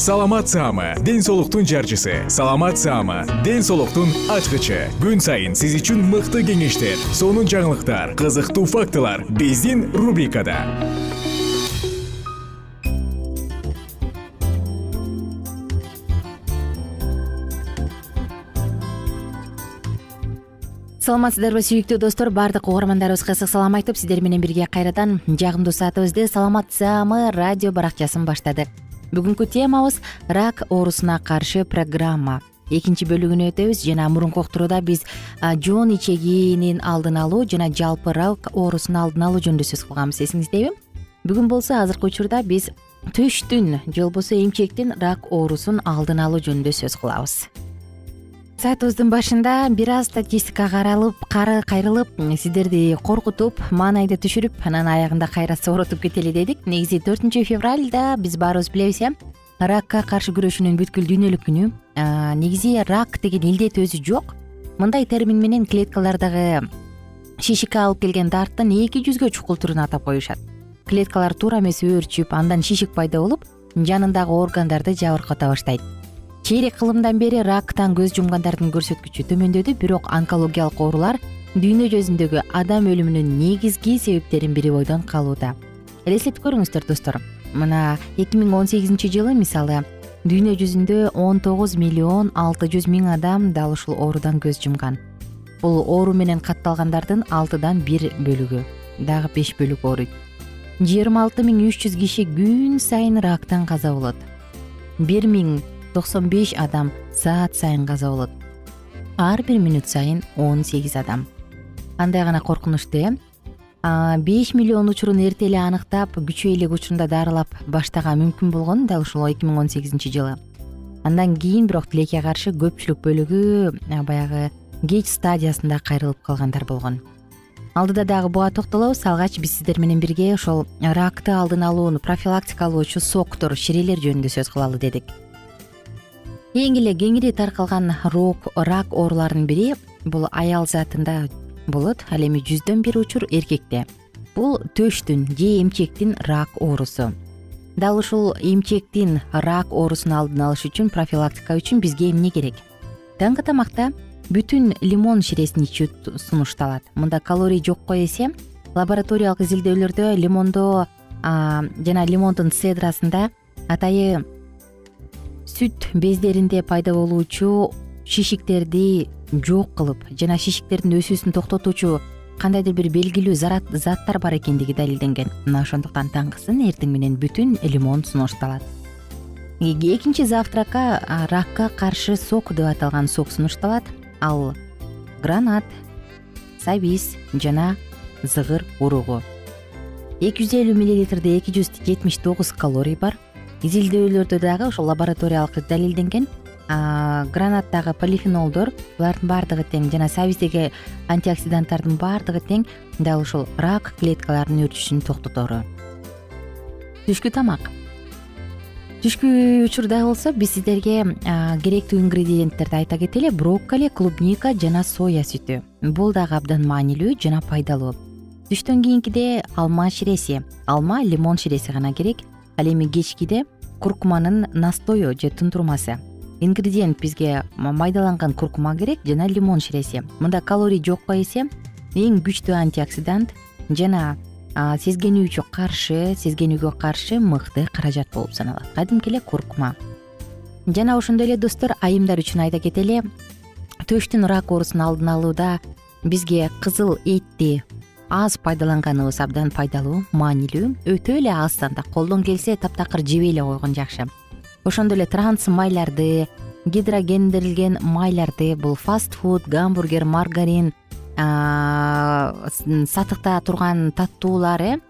саламат саама ден соолуктун жарчысы. Саламат саама ден соолуктун ачкычы. Күн сайын сиз үчүн мыкты кеңештер сонун жаңылыктар кызыктуу фактылар биздин рубрикада. Саламатсыздарбы сүйүктүү достор баардык угармандарыбызга ысык салам айтып сиздер менен бирге кайрадан жагымдуу саатыбызды саламат саамы радио баракчасын баштадык бүгүнкү темабыз рак оорусуна каршы программа. Экинчи бөлүгүнө өтөбүз жана мурунку уктурууда биз жоон ичегинин алдын алуу жана жалпы рак оорусун алдын алуу жөнүндө сөз кылганбыз эсиңиздеби? Бүгүн болсо азыркы учурда биз түштүн же болбосо эмчектин рак оорусун алдын алуу жөнүндө сөз кылабыз саатыбыздын башында бир аз статистика каралып кайрылып сиздерди коркутуп маанайды түшүрүп анан аягында кайра сооротуп кетели дедик. Негизи төртүнчү февралда биз баарыбыз билебиз э ракка каршы күрөшүүнүн бүткүл дүйнөлүк күнү негизи рак деген илдет өзү жок. Мындай термин менен клеткалардагы шишикке алып келген дарттын эки жүзгө чукул түрүн атап коюшат. Клеткалар туура эмес өөрчүп андан шишик пайда болуп жанындагы органдарды жабырката баштайт чейрек кылымдан бери рактан көз жумгандардын көрсөткүчү төмөндөдү бирок онкологиялык оорулар дүйнө жүзүндөгү адам өлүмүнүн негизги себептеринин бири бойдон калууда. Элестетип көрүңүздөр достор. Мына эки миң он сегизинчи жылы мисалы дүйнө жүзүндө он тогуз миллион алты жүз миң адам дал ушул оорудан көз жумган. Бул оору менен катталгандардын алтыдан бир бөлүгү дагы беш бөлүк ооруйт жыйырма алты миң үч жүз киши күн сайын рактан каза болот. Бир миң токсон беш адам саат сайын каза болот. Ар бир мүнөт сайын он сегиз адам. Кандай гана коркунучтуу э беш миллион учурун эрте эле аныктап күчөй элек учурунда дарылап баштаган мүмкүн болгон дал ушул эки миң он сегизинчи жылы. Андан кийин бирок тилекке каршы көпчүлүк бөлүгү баягы кеч стадиясында кайрылып калгандар болгон. Алдыда дагы буга токтолобуз алгач биз сиздер менен бирге ошол ракты алдын алууну профилактикалоочу соктор ширелер жөнүндө сөз кылалы дедик эң эле кеңири таркалган рак ооруларынын бири бул аял затында болот ал эми жүздөн бир учур эркекте. Бул төштүн же эмчектин рак оорусу. Дал ушул эмчектин рак оорусун алдын алыш үчүн профилактика үчүн бизге эмне керек? Таңкы тамакта бүтүн лимон ширесин ичүү сунушталат. Мында калорий жокко эсе лабораториялык изилдөөлөрдө лимондо жана лимондун цедрасында атайы сүт бездеринде пайда болуучу шишиктерди жок кылып жана шишиктердин өсүүсүн токтотуучу кандайдыр бир белгилүү заттар бар экендиги далилденген. Мына ошондуктан таңкысын эртең менен бүтүн лимон сунушталат экинчи завтракка ракка каршы сок деп аталган сок сунушталат ал гранат сабиз жана зыгыр уругу. Эки жүз элүү миллилитрде эки жүз жетимиш тогуз калорий бар изилдөөлөрдө дагы ошол лабораториялык далилденген гранаттагы полифенолдор булардын баардыгы тең жана сабиздеги антиоксиданттардын баардыгы тең дал ушул рак клеткаларынын өрчүшүн токтотору. Түшкү тамак. Түшкү учурда болсо биз сиздерге керектүү ингредиенттерди айта кетели. Брокколи клубника жана соя сүтү. Бул дагы абдан маанилүү жана пайдалуу. Түштөн кийинкиде алма ширеси. Алма лимон ширеси гана керек ал эми кечкиде куркуманын настою же тунтурмасы ингредиент бизге майдаланган куркума керек жана лимон ширеси. Мында калорий жокко эсе эң күчтүү антиоксидант жана сезгенүүгө каршы сезгенүүгө каршы мыкты каражат болуп саналат. Кадимки эле куркума жана ошондой эле достор айымдар үчүн айта кетели төштүн рак оорусун алдын алууда бизге кызыл этти аз пайдаланганыбыз абдан пайдалуу маанилүү. Өтө эле аздан да колдон келсе таптакыр жебей эле койгон жакшы. Ошондой эле транс майларды гидрогендирилген майларды бул фаст фуд гамбургер маргарин сатыкта турган таттуулар э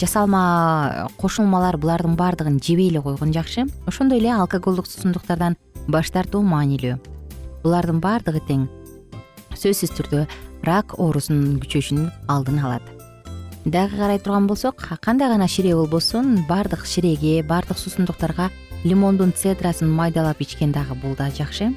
жасалма кошулмалар булардын баардыгын жебей эле койгон жакшы. Ошондой эле алкоголдук суусундуктардан баш тартуу маанилүү. Булардын баардыгы тең. Сөзсүз түрдө рак оорусунун күчөшүнүн алдын алат. Дагы карай турган болсок кандай гана ширээ болбосун баардык ширеге баардык суусундуктарга лимондун цедрасын майдалап ичкен дагы бул да жакшы.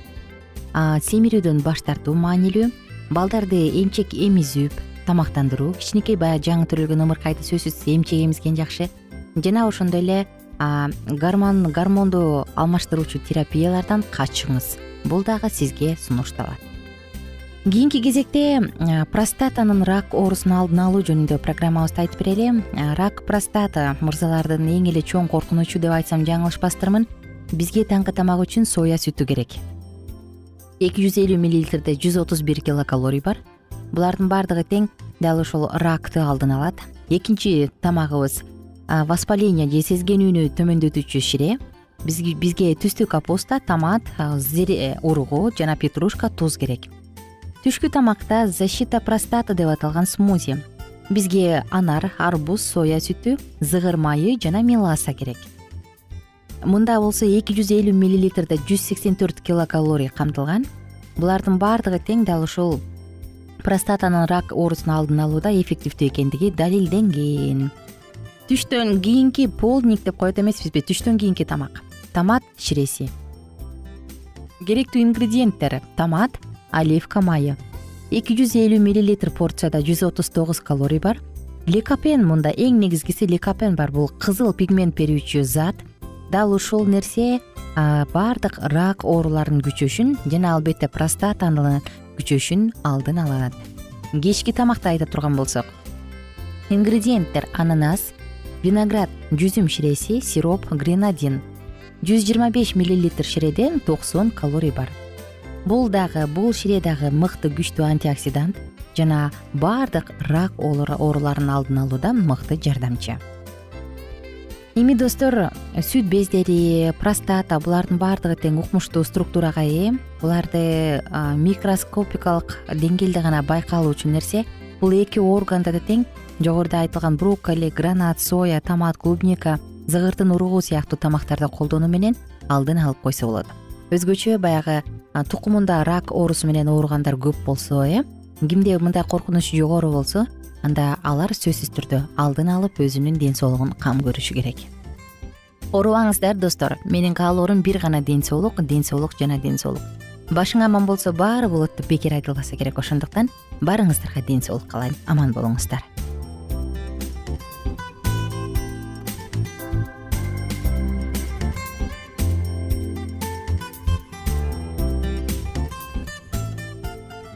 Семирүүдөн баш тартуу маанилүү балдарды эмчек эмизип тамактандыруу кичинекей баягы жаңы төрөлгөн ымыркайды сөзсүз эмчек эмизген жакшы. Жана ошондой эле гормон гормонду алмаштыруучу терапиялардан качыңыз бул дагы сизге сунушталат кийинки кезекте простатанын рак оорусун алдын алуу жөнүндө программабызды айтып берели. Рак простата мырзалардын эң эле чоң коркунучу деп айтсам жаңылышпастырмын бизге таңкы тамак үчүн соя сүтү керек. Эки жүз элүү миллилитрде жүз отуз бир килокалорий бар. Булардын баардыгы тең. Дал ушул ракты алдын алат. Экинчи тамагыбыз воспаление же сезгенүүнү төмөндөтүүчү шире. Бизге түстүү капуста томат ургу жана петрушка туз керек түшкү тамакта защита простата деп аталган смузи. Бизге анар арбуз соя сүтү зыгыр майы жана меласа керек. Мында болсо эки жүз элүү миллилитрде жүз сексен төрт килокалорий камтылган. Булардын баардыгы тең дал ушул простатанын рак оорусун алдын алууда эффективдүү экендиги далилденген. Түштөн кийинки полдник деп коет эмеспизби? Түштөн кийинки тамак. Томат ширеси керектүү ингредиенттер томат оливка майы. Эки жүз элүү миллилитр порцияда жүз отуз тогуз калорий бар. Лекопен мында эң негизгиси лекопен бар. Бул кызыл пигмент берүүчү зат. Дал ушул нерсе баардык рак ооруларынын күчөшүн жана албетте простатанын күчөшүн алдын алат. Кечки тамакты айта турган болсок ингредиенттер ананас виноград жүзүм ширеси сироп гренадин. Жүз жыйырма беш миллилитр ширеден токсон калорий бар бул дагы бул шире дагы мыкты күчтүү антиоксидант жана баардык рак ооруларын алдын алууда мыкты жардамчы. Эми достор сүт бездери простата булардын баардыгы тең укмуштуу структурага ээ буларды микроскопикалык деңгээлде гана байкалуучу нерсе бул эки органда да тең жогоруда айтылган брокколи гранат соя томат клубника зыгырдын уругу сыяктуу тамактарды колдонуу менен алдын алып койсо болот. Өзгөчө баягы тукумунда рак оорусу менен ооругандар көп болсо э кимде мындай коркунуч жогору болсо анда алар сөзсүз түрдө алдын алып өзүнүн ден соолугун кам көрүшү керек. Оорубаңыздар достор. Менин каалоорум бир гана ден соолук ден соолук жана ден соолук. Башың аман болсо баары болот деп бекер айтылбаса керек. Ошондуктан баарыңыздарга ден соолук каалайм. Аман болуңуздар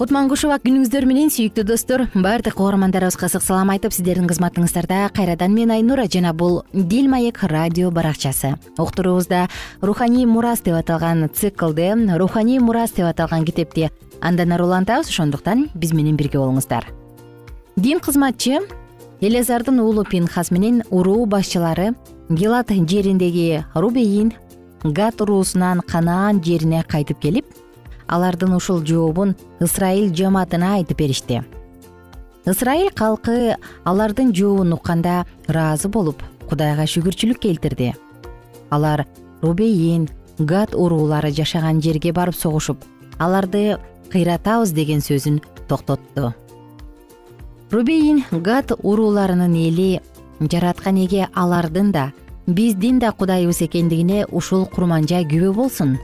кутман күнүңүздөр менен сүйүктүү достор баардык угармандарыбызга ысык салам айтып сиздердин кызматыңыздарда кайрадан мен айнура жана бул дил маек радио баракчасы. Уктуруубузда руханий мурас деп аталган циклды руханий мурас деп аталган китепти андан ары улантабыз ошондуктан биз менен бирге болуңуздар. Дин кызматчы элезардын уулу пинхас менен уруу башчылары гилат жериндеги рубейин гат уруусунан канаан жерине кайтып келип алардын ушул жообун ысрайыл жамаатына айтып беришти. Ысрайыл калкы алардын жообун укканда ыраазы болуп кудайга шүгүрчүлүк келтирди. Алар рубейин гад уруулары жашаган жерге барып согушуп аларды кыйратабыз деген сөзүн токтотту рубейин гад урууларынын эли жараткан эге алардын да биздин да кудайыбыз экендигине ушул курманжай күбө болсун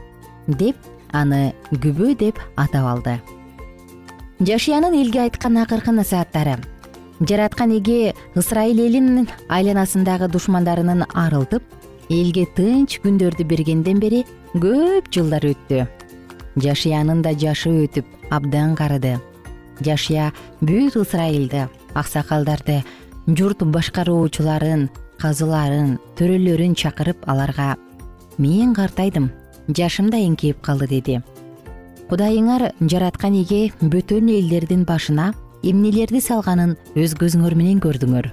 деп аны күбө деп атап алды. Жашиянын элге айткан акыркы насааттары. Жараткан эге ысрайыл элинин айланасындагы душмандарынан арылтып элге тынч күндөрдү бергенден бери көп жылдар өттү. Жашиянын да жашы өтүп абдан карыды жашия бүт ысрайылды аксакалдарды журт башкаруучуларын казыларын төрөлөрүн чакырып аларга мен картайдым жашым да эңкейип калды деди. Кудайыңар жараткан эге бөтөн элдердин башына эмнелерди салганын өз көзүңөр менен көрдүңөр.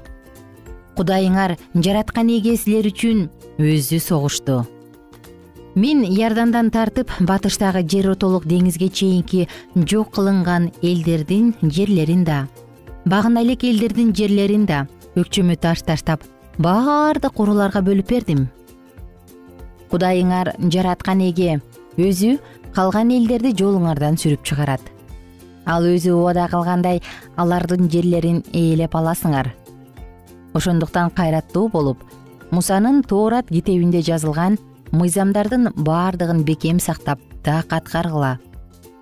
Кудайыңар жараткан эге силер үчүн өзү согушту. Мен иордандан тартып батыштагы жер отолук деңизге чейинки жок кылынган элдердин жерлерин да багына элек элдердин жерлерин да өкчөмө таш таштап баардык урууларга бөлүп бердим кудайыңар жараткан эге. Өзү калган элдерди жолуңардан сүрүп чыгарат. Ал өзү убада кылгандай алардын жерлерин ээлеп аласыңар. Ошондуктан кайраттуу болуп мусанын тоорат китебинде жазылган мыйзамдардын баардыгын бекем сактап так аткаргыла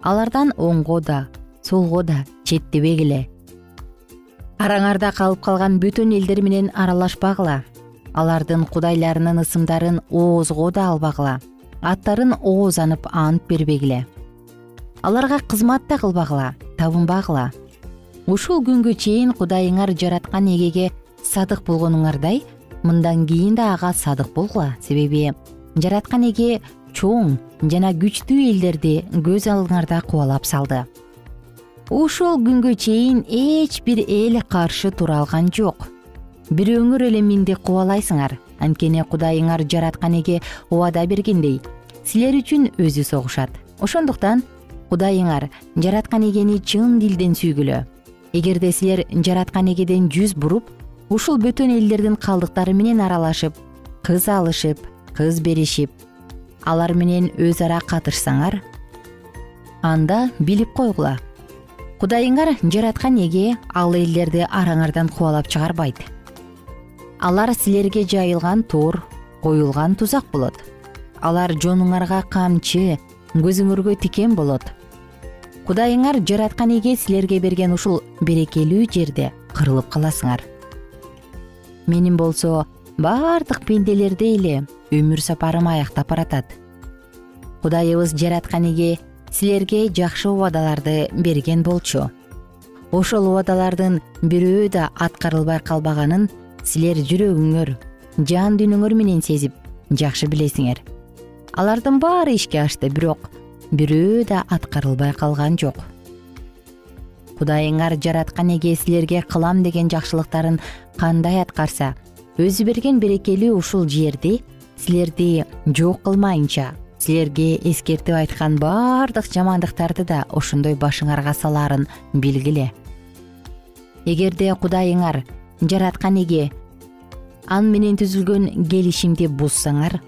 алардан оңго да солго да четтебегиле араңарда калып калган бөтөн элдер менен аралашпагыла алардын кудайларынын ысымдарын оозго да албагыла аттарын оозанып ант бербегиле. Аларга кызмат да кылбагыла табынбагыла ушул күнгө чейин кудайыңар жараткан эгеге садык болгонуңардай мындан кийин да ага садык болгула себеби жараткан эге чоң жана күчтүү элдерди көз алдыңарда кубалап салды. Ушул күнгө чейин эч бир эл каршы тура алган жок бирөөңөр эле менди кубалайсыңар. Анткени кудайыңар жараткан эге убада бергендей. Силер үчүн өзү согушат. Ошондуктан кудайыңар жараткан эгени чын дилден сүйгүлө. Эгерде силер жараткан эгеден жүз буруп ушул бөтөн элдердин калдыктары менен аралашып кыз алышып кыз беришип алар менен өз ара катышсаңар анда билип койгула. Кудайыңар жараткан эге ал элдерди араңардан кубалап чыгарбайт алар силерге жайылган тор коюлган тузак болот. Алар жонуңарга камчы көзүңөргө тикен болот. Кудайыңар жараткан эге силерге берген ушул берекелүү жерде кырылып каласыңар. Менин болсо баардык пенделердей эле өмүр сапарым аяктап баратат кудайыбыз жараткан эге силерге жакшы убадаларды берген болчу. Ошол убадалардын бирөө да аткарылбай калбаганын силер жүрөгүңөр жан дүйнөңөр менен сезип жакшы билесиңер. Алардын баары ишке ашты бирок бирөө да аткарылбай калган жок. Кудайыңар жараткан эге силерге кылам деген жакшылыктарын кандай аткарса өзү берген берекелүү ушул жерди силерди жок кылмайынча силерге эскертип айткан баардык жамандыктарды да ошондой башыңарга салаарын билгиле. Эгерде кудайыңар жараткан эге. Ан менен түзүлгөн келишимди бузсаңар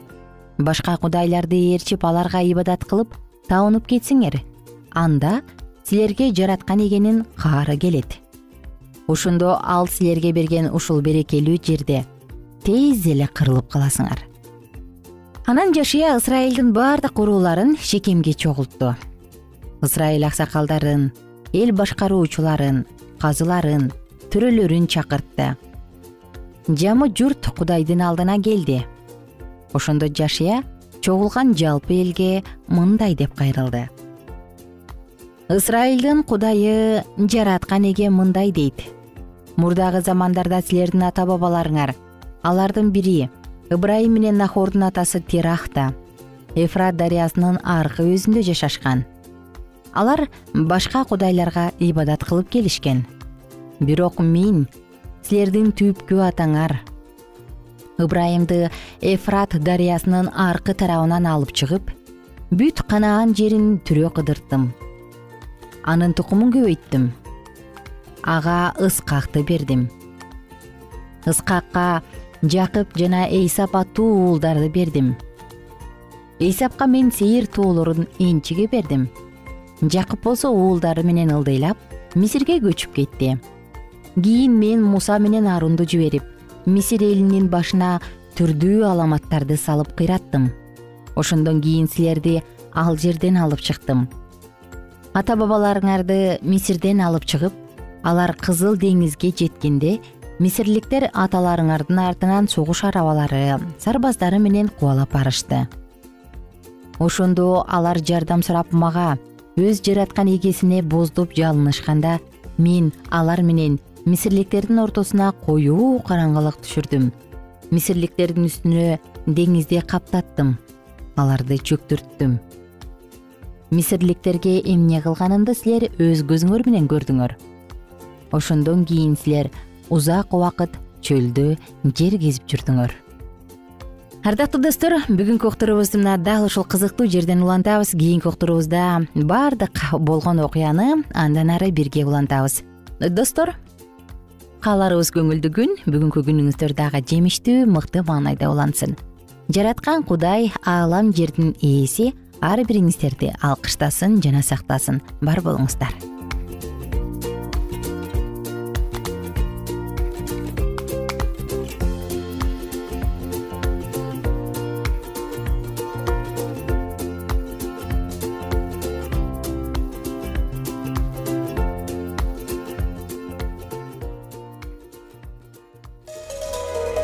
башка кудайларды ээрчип аларга ибадат кылып табынып кетсеңер анда силерге жараткан эгенин каары келет. Ошондо ал силерге берген ушул берекелүү жерде тез эле кырылып каласыңар. Анан жашия ысрайылдын баардык урууларын шекемге чогултту ысрайыл аксакалдарын эл башкаруучуларын казыларын төрөлөрүн чакыртты. Жамы журт кудайдын алдына келди. Ошондо жашия чогулган жалпы элге мындай деп кайрылды. Ысрайылдын кудайы жараткан эге мындай дейт. Мурдагы замандарда силердин ата бабаларыңар алардын бири ыбрайым менен нахордун атасы терахта эфрат дарыясынын аркы өзүндө жашашкан. Алар башка кудайларга ибадат кылып келишкен бирок мен силердин түпкү атаңар. Ыбрайымды эфрат дарыясынын аркы тарабынан алып чыгып бүт канаан жерин түрө кыдырттым. Анын тукумун көбөйттүм. Ага ыскакты бердим. Ыскакка жакып жана эйсап аттуу уулдарды бердим. Эйсапка мен сейир тоолорун энчиге бердим. Жакып болсо уулдары менен ылдыйлап мисирге көчүп кетти кийин мен муса менен арунду жиберип мисир элинин башына түрдүү аламаттарды салып кыйраттым. Ошондон кийин силерди ал жерден алып чыктым. Ата бабаларыңарды мисирден алып чыгып алар кызыл деңизге жеткенде мисирликтер аталарыңардын артынан согуш арабалары сарбаздары менен кубалап барышты. Ошондо алар жардам сурап мага өз жараткан эгесине боздоп жалынышканда мен алар менен мисирликтердин ортосуна коюу караңгылык түшүрдүм. Мисирликтердин үстүнө деңизди каптаттым аларды чөктүрттүм. Мисирликтерге эмне кылганымды силер өз көзүңөр менен көрдүңөр. Ошондон кийин силер узак убакыт чөлдө жер кезип жүрдүңөр. Ардактуу достор бүгүнкү уктуруубузду мына дал ушул кызыктуу жерден улантабыз. Кийинки уктуруубузда баардык болгон окуяны андан ары бирге улантабыз. Достор кааларыбыз көңүлдүү күн. Бүгүнкү күнүңүздөр дагы жемиштүү мыкты маанайда улансын. Жараткан кудай аалам жердин ээси ар бириңиздерди алкыштасын жана сактасын. Бар болуңуздар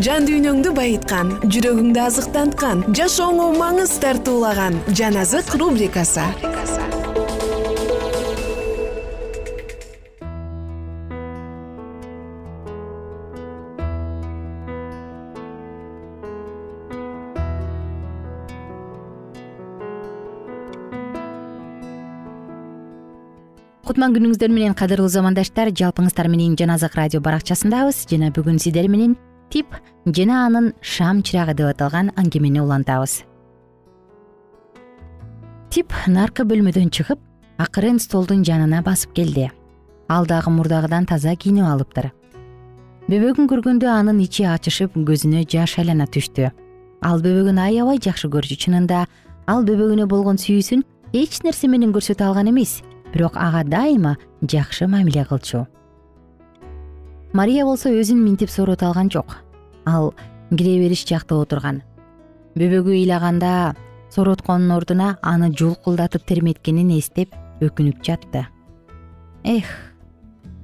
жан дүйнөңдү байыткан жүрөгүңдү азыктанткан жашооңо маңыз тартуулаган жан азык рубрикасы. Кутман күнүңүздөр менен кадырлуу замандаштар жалпыңыздар менен жаназак радио баракчасындабыз. Жана бүгүн сиздер менен тип жана анын шам чырагы деп аталган аңгемени улантабыз. Тип наркы бөлмөдөн чыгып акырын столдун жанына басып келди. Ал дагы мурдагыдан таза кийинип алыптыр. Бөбөгүн көргөндө анын ичи ачышып көзүнө жаш айлана түштү. Ал бөбөгүн аябай жакшы көрчү чынында ал бөбөгүнө болгон сүйүүсүн эч нерсе менен көрсөтө алган эмес бирок ага дайыма жакшы мамиле кылчу. Мария болсо өзүн минтип соорото алган жок ал кире бериш жакта отурган. Бөбөгү ыйлаганда сооротконун ордуна аны жулкулдатып терметкенин эстеп өкүнүп жатты. Эх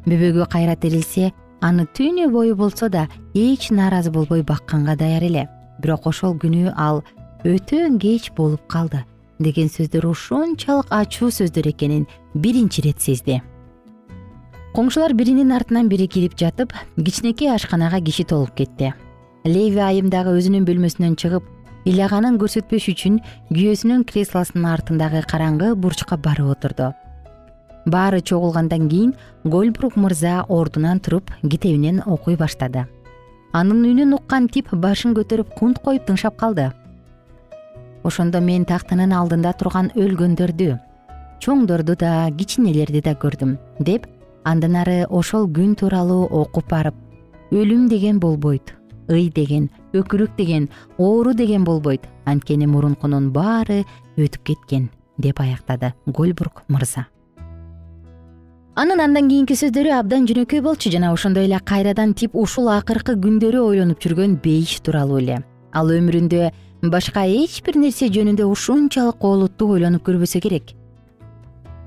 бөбөгү кайра тирилсе аны түнү бою болсо да эч нааразы болбой бакканга даяр эле. Бирок ошол күнү ал өтө кеч болуп калды деген сөздөр ушунчалык ачуу сөздөр экенин биринчи ирет сезди коңшулар биринин артынан бири кирип жатып кичинекей ашканага киши толуп кетти леви айым дагы өзүнүн бөлмөсүнөн чыгып ыйлаганын көрсөтпөш үчүн күйөөсүнүн креслосунун артындагы караңгы бурчка барып отурду. Баары чогулгандан кийин гольбрук мырза ордунан туруп китебинен окуй баштады. Анын үнүн уккан тип башын көтөрүп кунт коюп тыңшап калды. Ошондо мен тактынын алдында турган өлгөндөрдү чоңдорду да кичинелерди да көрдүм деп андан ары ошол күн тууралуу окуп барып өлүм деген болбойт ый деген өкүрүк деген оору деген болбойт. Анткени мурункунун баары өтүп кеткен деп аяктады гольбург мырза. Анын андан кийинки сөздөрү абдан жөнөкөй болчу жана ошондой эле кайрадан тип ушул акыркы күндөрү ойлонуп жүргөн бейиш тууралуу эле. Ал өмүрүндө башка эч бир нерсе жөнүндө ушунчалык олуттуу ойлонуп көрбөсө керек.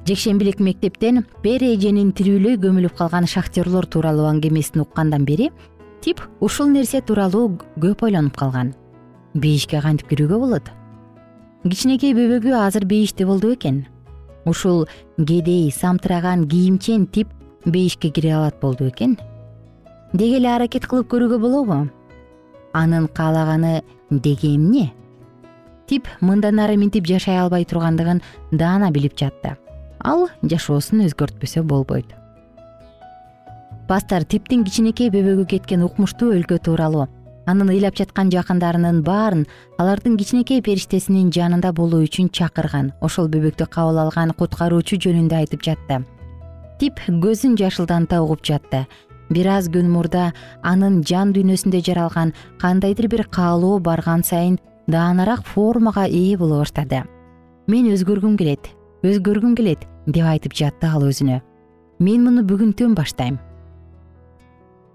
Жекшембилик мектептен пер эженин тирүүлөй көмүлүп калган шахтерлор тууралуу аңгемесин уккандан бери тип ушул нерсе тууралуу көп ойлонуп калган. Бейишке кантип кирүүгө болот? Кичинекей бөбөгү азыр бейиште болду бекен ушул кедей самтыраган кийимчен тип бейишке кире алат болду бекен деги эле аракет кылып көрүүгө болобу? Анын каалаганы деги эмне? Тип мындан ары минтип жашай албай тургандыгын даана билип жатты. Ал жашоосун өзгөртпөсө болбойт пастор типтин кичинекей бөбөгү кеткен укмуштуу өлкө тууралуу. Анын ыйлап жаткан жакындарынын баарын алардын кичинекей периштесинин жанында болуу үчүн чакырган ошол бөбөктү кабыл алган куткаруучу жөнүндө айтып жатты. Тип көзүн жашылданта угуп жатты. Бир аз күн мурда анын жан дүйнөсүндө жаралган кандайдыр бир каалоо барган сайын даанараак формага ээ боло баштады. Мен өзгөргүм келет өзгөргүм келет деп айтып жатты ал өзүнө. Мен муну бүгүнтөн баштайм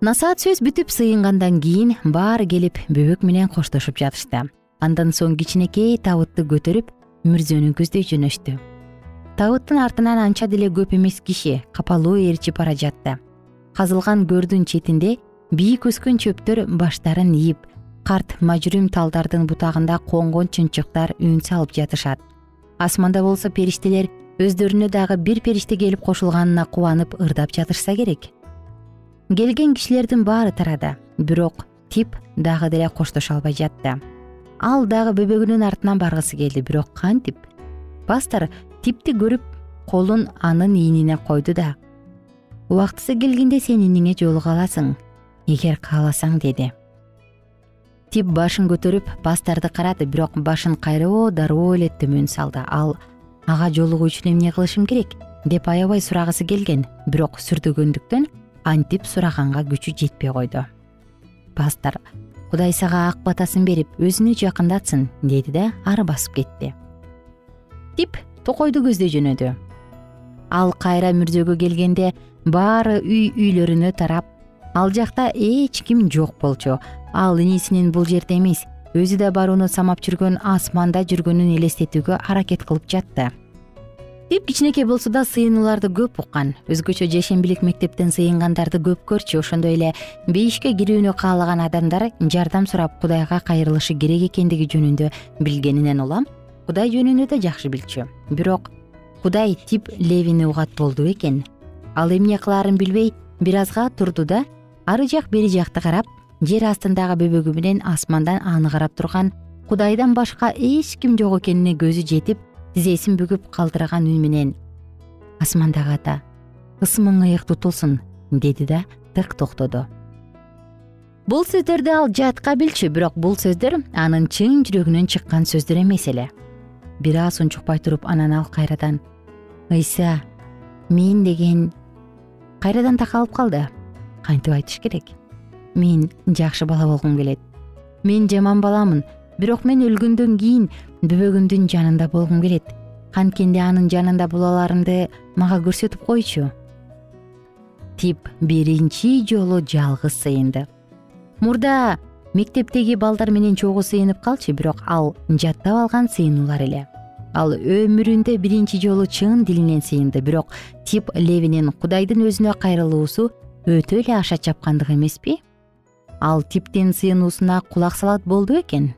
насаат сөз бүтүп сыйынгандан кийин баары келип бөбөк менен коштошуп жатышты. Андан соң кичинекей табытты көтөрүп мүрзөнүн көздөй жөнөштү. Табыттын артынан анча деле көп эмес киши капалуу ээрчип бара жатты. Казылган көрдүн четинде бийик өскөн чөптөр баштарын ийип карт мажүрүм талдардын бутагында коңгон чымчыктар үн салып жатышат. Асманда болсо периштелер өздөрүнө дагы бир периште келип кошулганына кубанып ырдап жатышса керек келген кишилердин баары тарады бирок тип дагы деле коштошо албай жатты. Ал дагы бөбөгүнүн артынан баргысы келди бирок кантип пастор типти көрүп колун анын ийнине койду да. Убактысы келгенде сен иниңе жолуга аласың эгер кааласаң деди. Тип башын көтөрүп пасторду карады бирок башын кайроо дароо эле төмөн салды. Ал ага жолугуу үчүн эмне кылышым керек деп аябай сурагысы келген. Бирок сүрдөгөндүктөн антип сураганга күчү жетпей койду. Пастор кудай сага ак батасын берип өзүнө жакындатсын деди да ары басып кетти. Тип токойду көздөй жөнөдү. Ал кайра мүрзөгө келгенде баары үй үйлөрүнө тарап ал жакта эч ким жок болчу. Ал инисинин бул жерде эмес өзү да барууну самап жүргөн асманда жүргөнүн элестетүүгө аракет кылып жатты тип кичинекей болсо да сыйынууларды көп уккан. Өзгөчө жешембилик мектептен сыйынгандарды көп көрчү ошондой эле бейишке кирүүнү каалаган адамдар жардам сурап кудайга кайрылышы керек экендиги жөнүндө билгенинен улам кудай жөнүндө да жакшы билчү. Бирок кудай тип левини угат болду бекен ал эмне кылаарын билбей бир азга турду да ары жак бери жакты карап жер астындагы бөбөгү менен асмандан аны карап турган кудайдан башка эч ким жок экенине көзү жетип тизесин бүгүп калтыраган үн менен. Асмандагы ата ысымың ыйык тутулсун деди да тык токтоду. Бул сөздөрдү ал жатка билчү бирок бул сөздөр анын чын жүрөгүнөн чыккан сөздөр эмес эле. Бир аз унчукпай туруп анан ал кайрадан ыйса мен деген кайрадан такалып калды. Кантип айтыш керек? Мен жакшы бала болгум келет. Мен жаман баламын бирок мен өлгөндөн кийин бөбөгүмдүн жанында болгум келет. Анткенде анын жанында булаларымды мага көрсөтүп койчу. Тип биринчи жолу жалгыз сыйынды. Мурда мектептеги балдар менен чогуу сыйынып калчу бирок ал жаттап алган сыйынуулар эле. Ал өмүрүндө биринчи жолу чын дилинен сыйынды бирок тип левинин кудайдын өзүнө кайрылуусу өтө эле аша чапкандык эмеспи? Ал типтин сыйынуусуна кулак салат болду бекен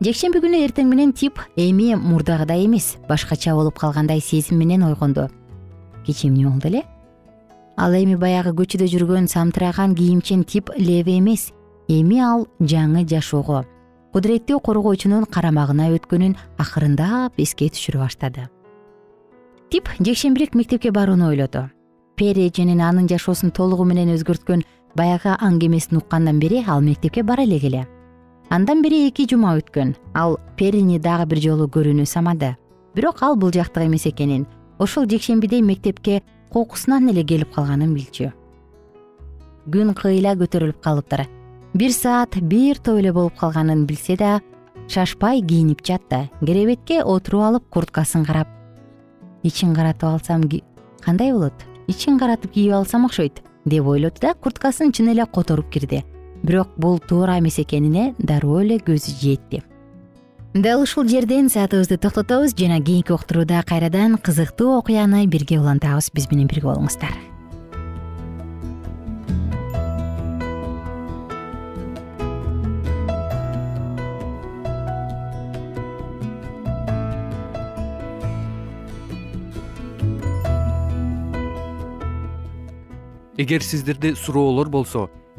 жекшемби күнү эртең менен тип эми мурдагыдай эмес башкача болуп калгандай сезим менен ойгонду кеч эмне болду эле? Ал эми баягы көчөдө жүргөн самтыраган кийимчен тип леви эмес. Эми ал жаңы жашоого кудуреттүү коргоочунун карамагына өткөнүн акырындап эске түшүрө баштады. Тип жекшембилик мектепке барууну ойлоду. Пери эженин анын жашоосун толугу менен өзгөрткөн баягы аңгемесин уккандан бери ал мектепке бара элек эле андан бери эки жума өткөн. Ал перини дагы бир жолу көрүүнү самады. Бирок ал бул жактык эмес экенин ошол жекшембиде мектепке кокусунан эле келип калганын билчү. Күн кыйла көтөрүлүп калыптыр. Бир саат бир топ эле болуп калганын билсе да шашпай кийинип жатты. Керебетке отуруп алып курткасын карап ичин каратып алсам кандай болот? Ичин каратып кийип алсам окшойт деп ойлоду да курткасын чын эле которуп кирди бирок бул туура эмес экенине дароо эле көзү жетти. Дал ушул жерден саатыбызды токтотобуз жана кийинки уктурууда кайрадан кызыктуу окуяны бирге улантабыз биз менен бирге болуңуздар. Эгер сиздерде суроолор болсо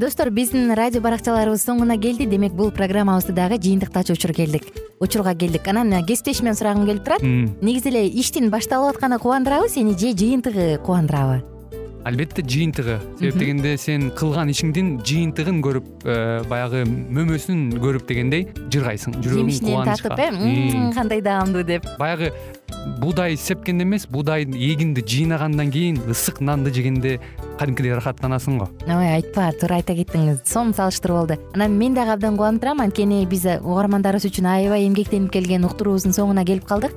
достор биздин радио баракчаларыбыз соңуна келди. Демек бул программабызды дагы жыйынтыктачу учур келдик. Учурга келдик. Анан кесиптешимден сурагым келип турат. Негизи эле иштин башталып атканы кубандырабы сени же жыйынтыгы кубандырабы албетте жыйынтыгы. Себеп дегенде сен кылган ишиңдин жыйынтыгын көрүп э, баягы мөмөсүн көрүп дегендей жыргайсың жүрөгүң жемишинен тартып э? Кандай даамдуу деп. Баягы буудай сепкенде эмес буудай эгинди жыйнагандан кийин ысык нанды жегенде кадимкидей ырахаттанасың го. Ой айтпа туура айта кеттиңиз. Сонун салыштыруу болду анан мен дагы абдан кубанып турам. Анткени биз угармандарыбыз үчүн аябай эмгектенип келген уктуруубуздун соңуна келип калдык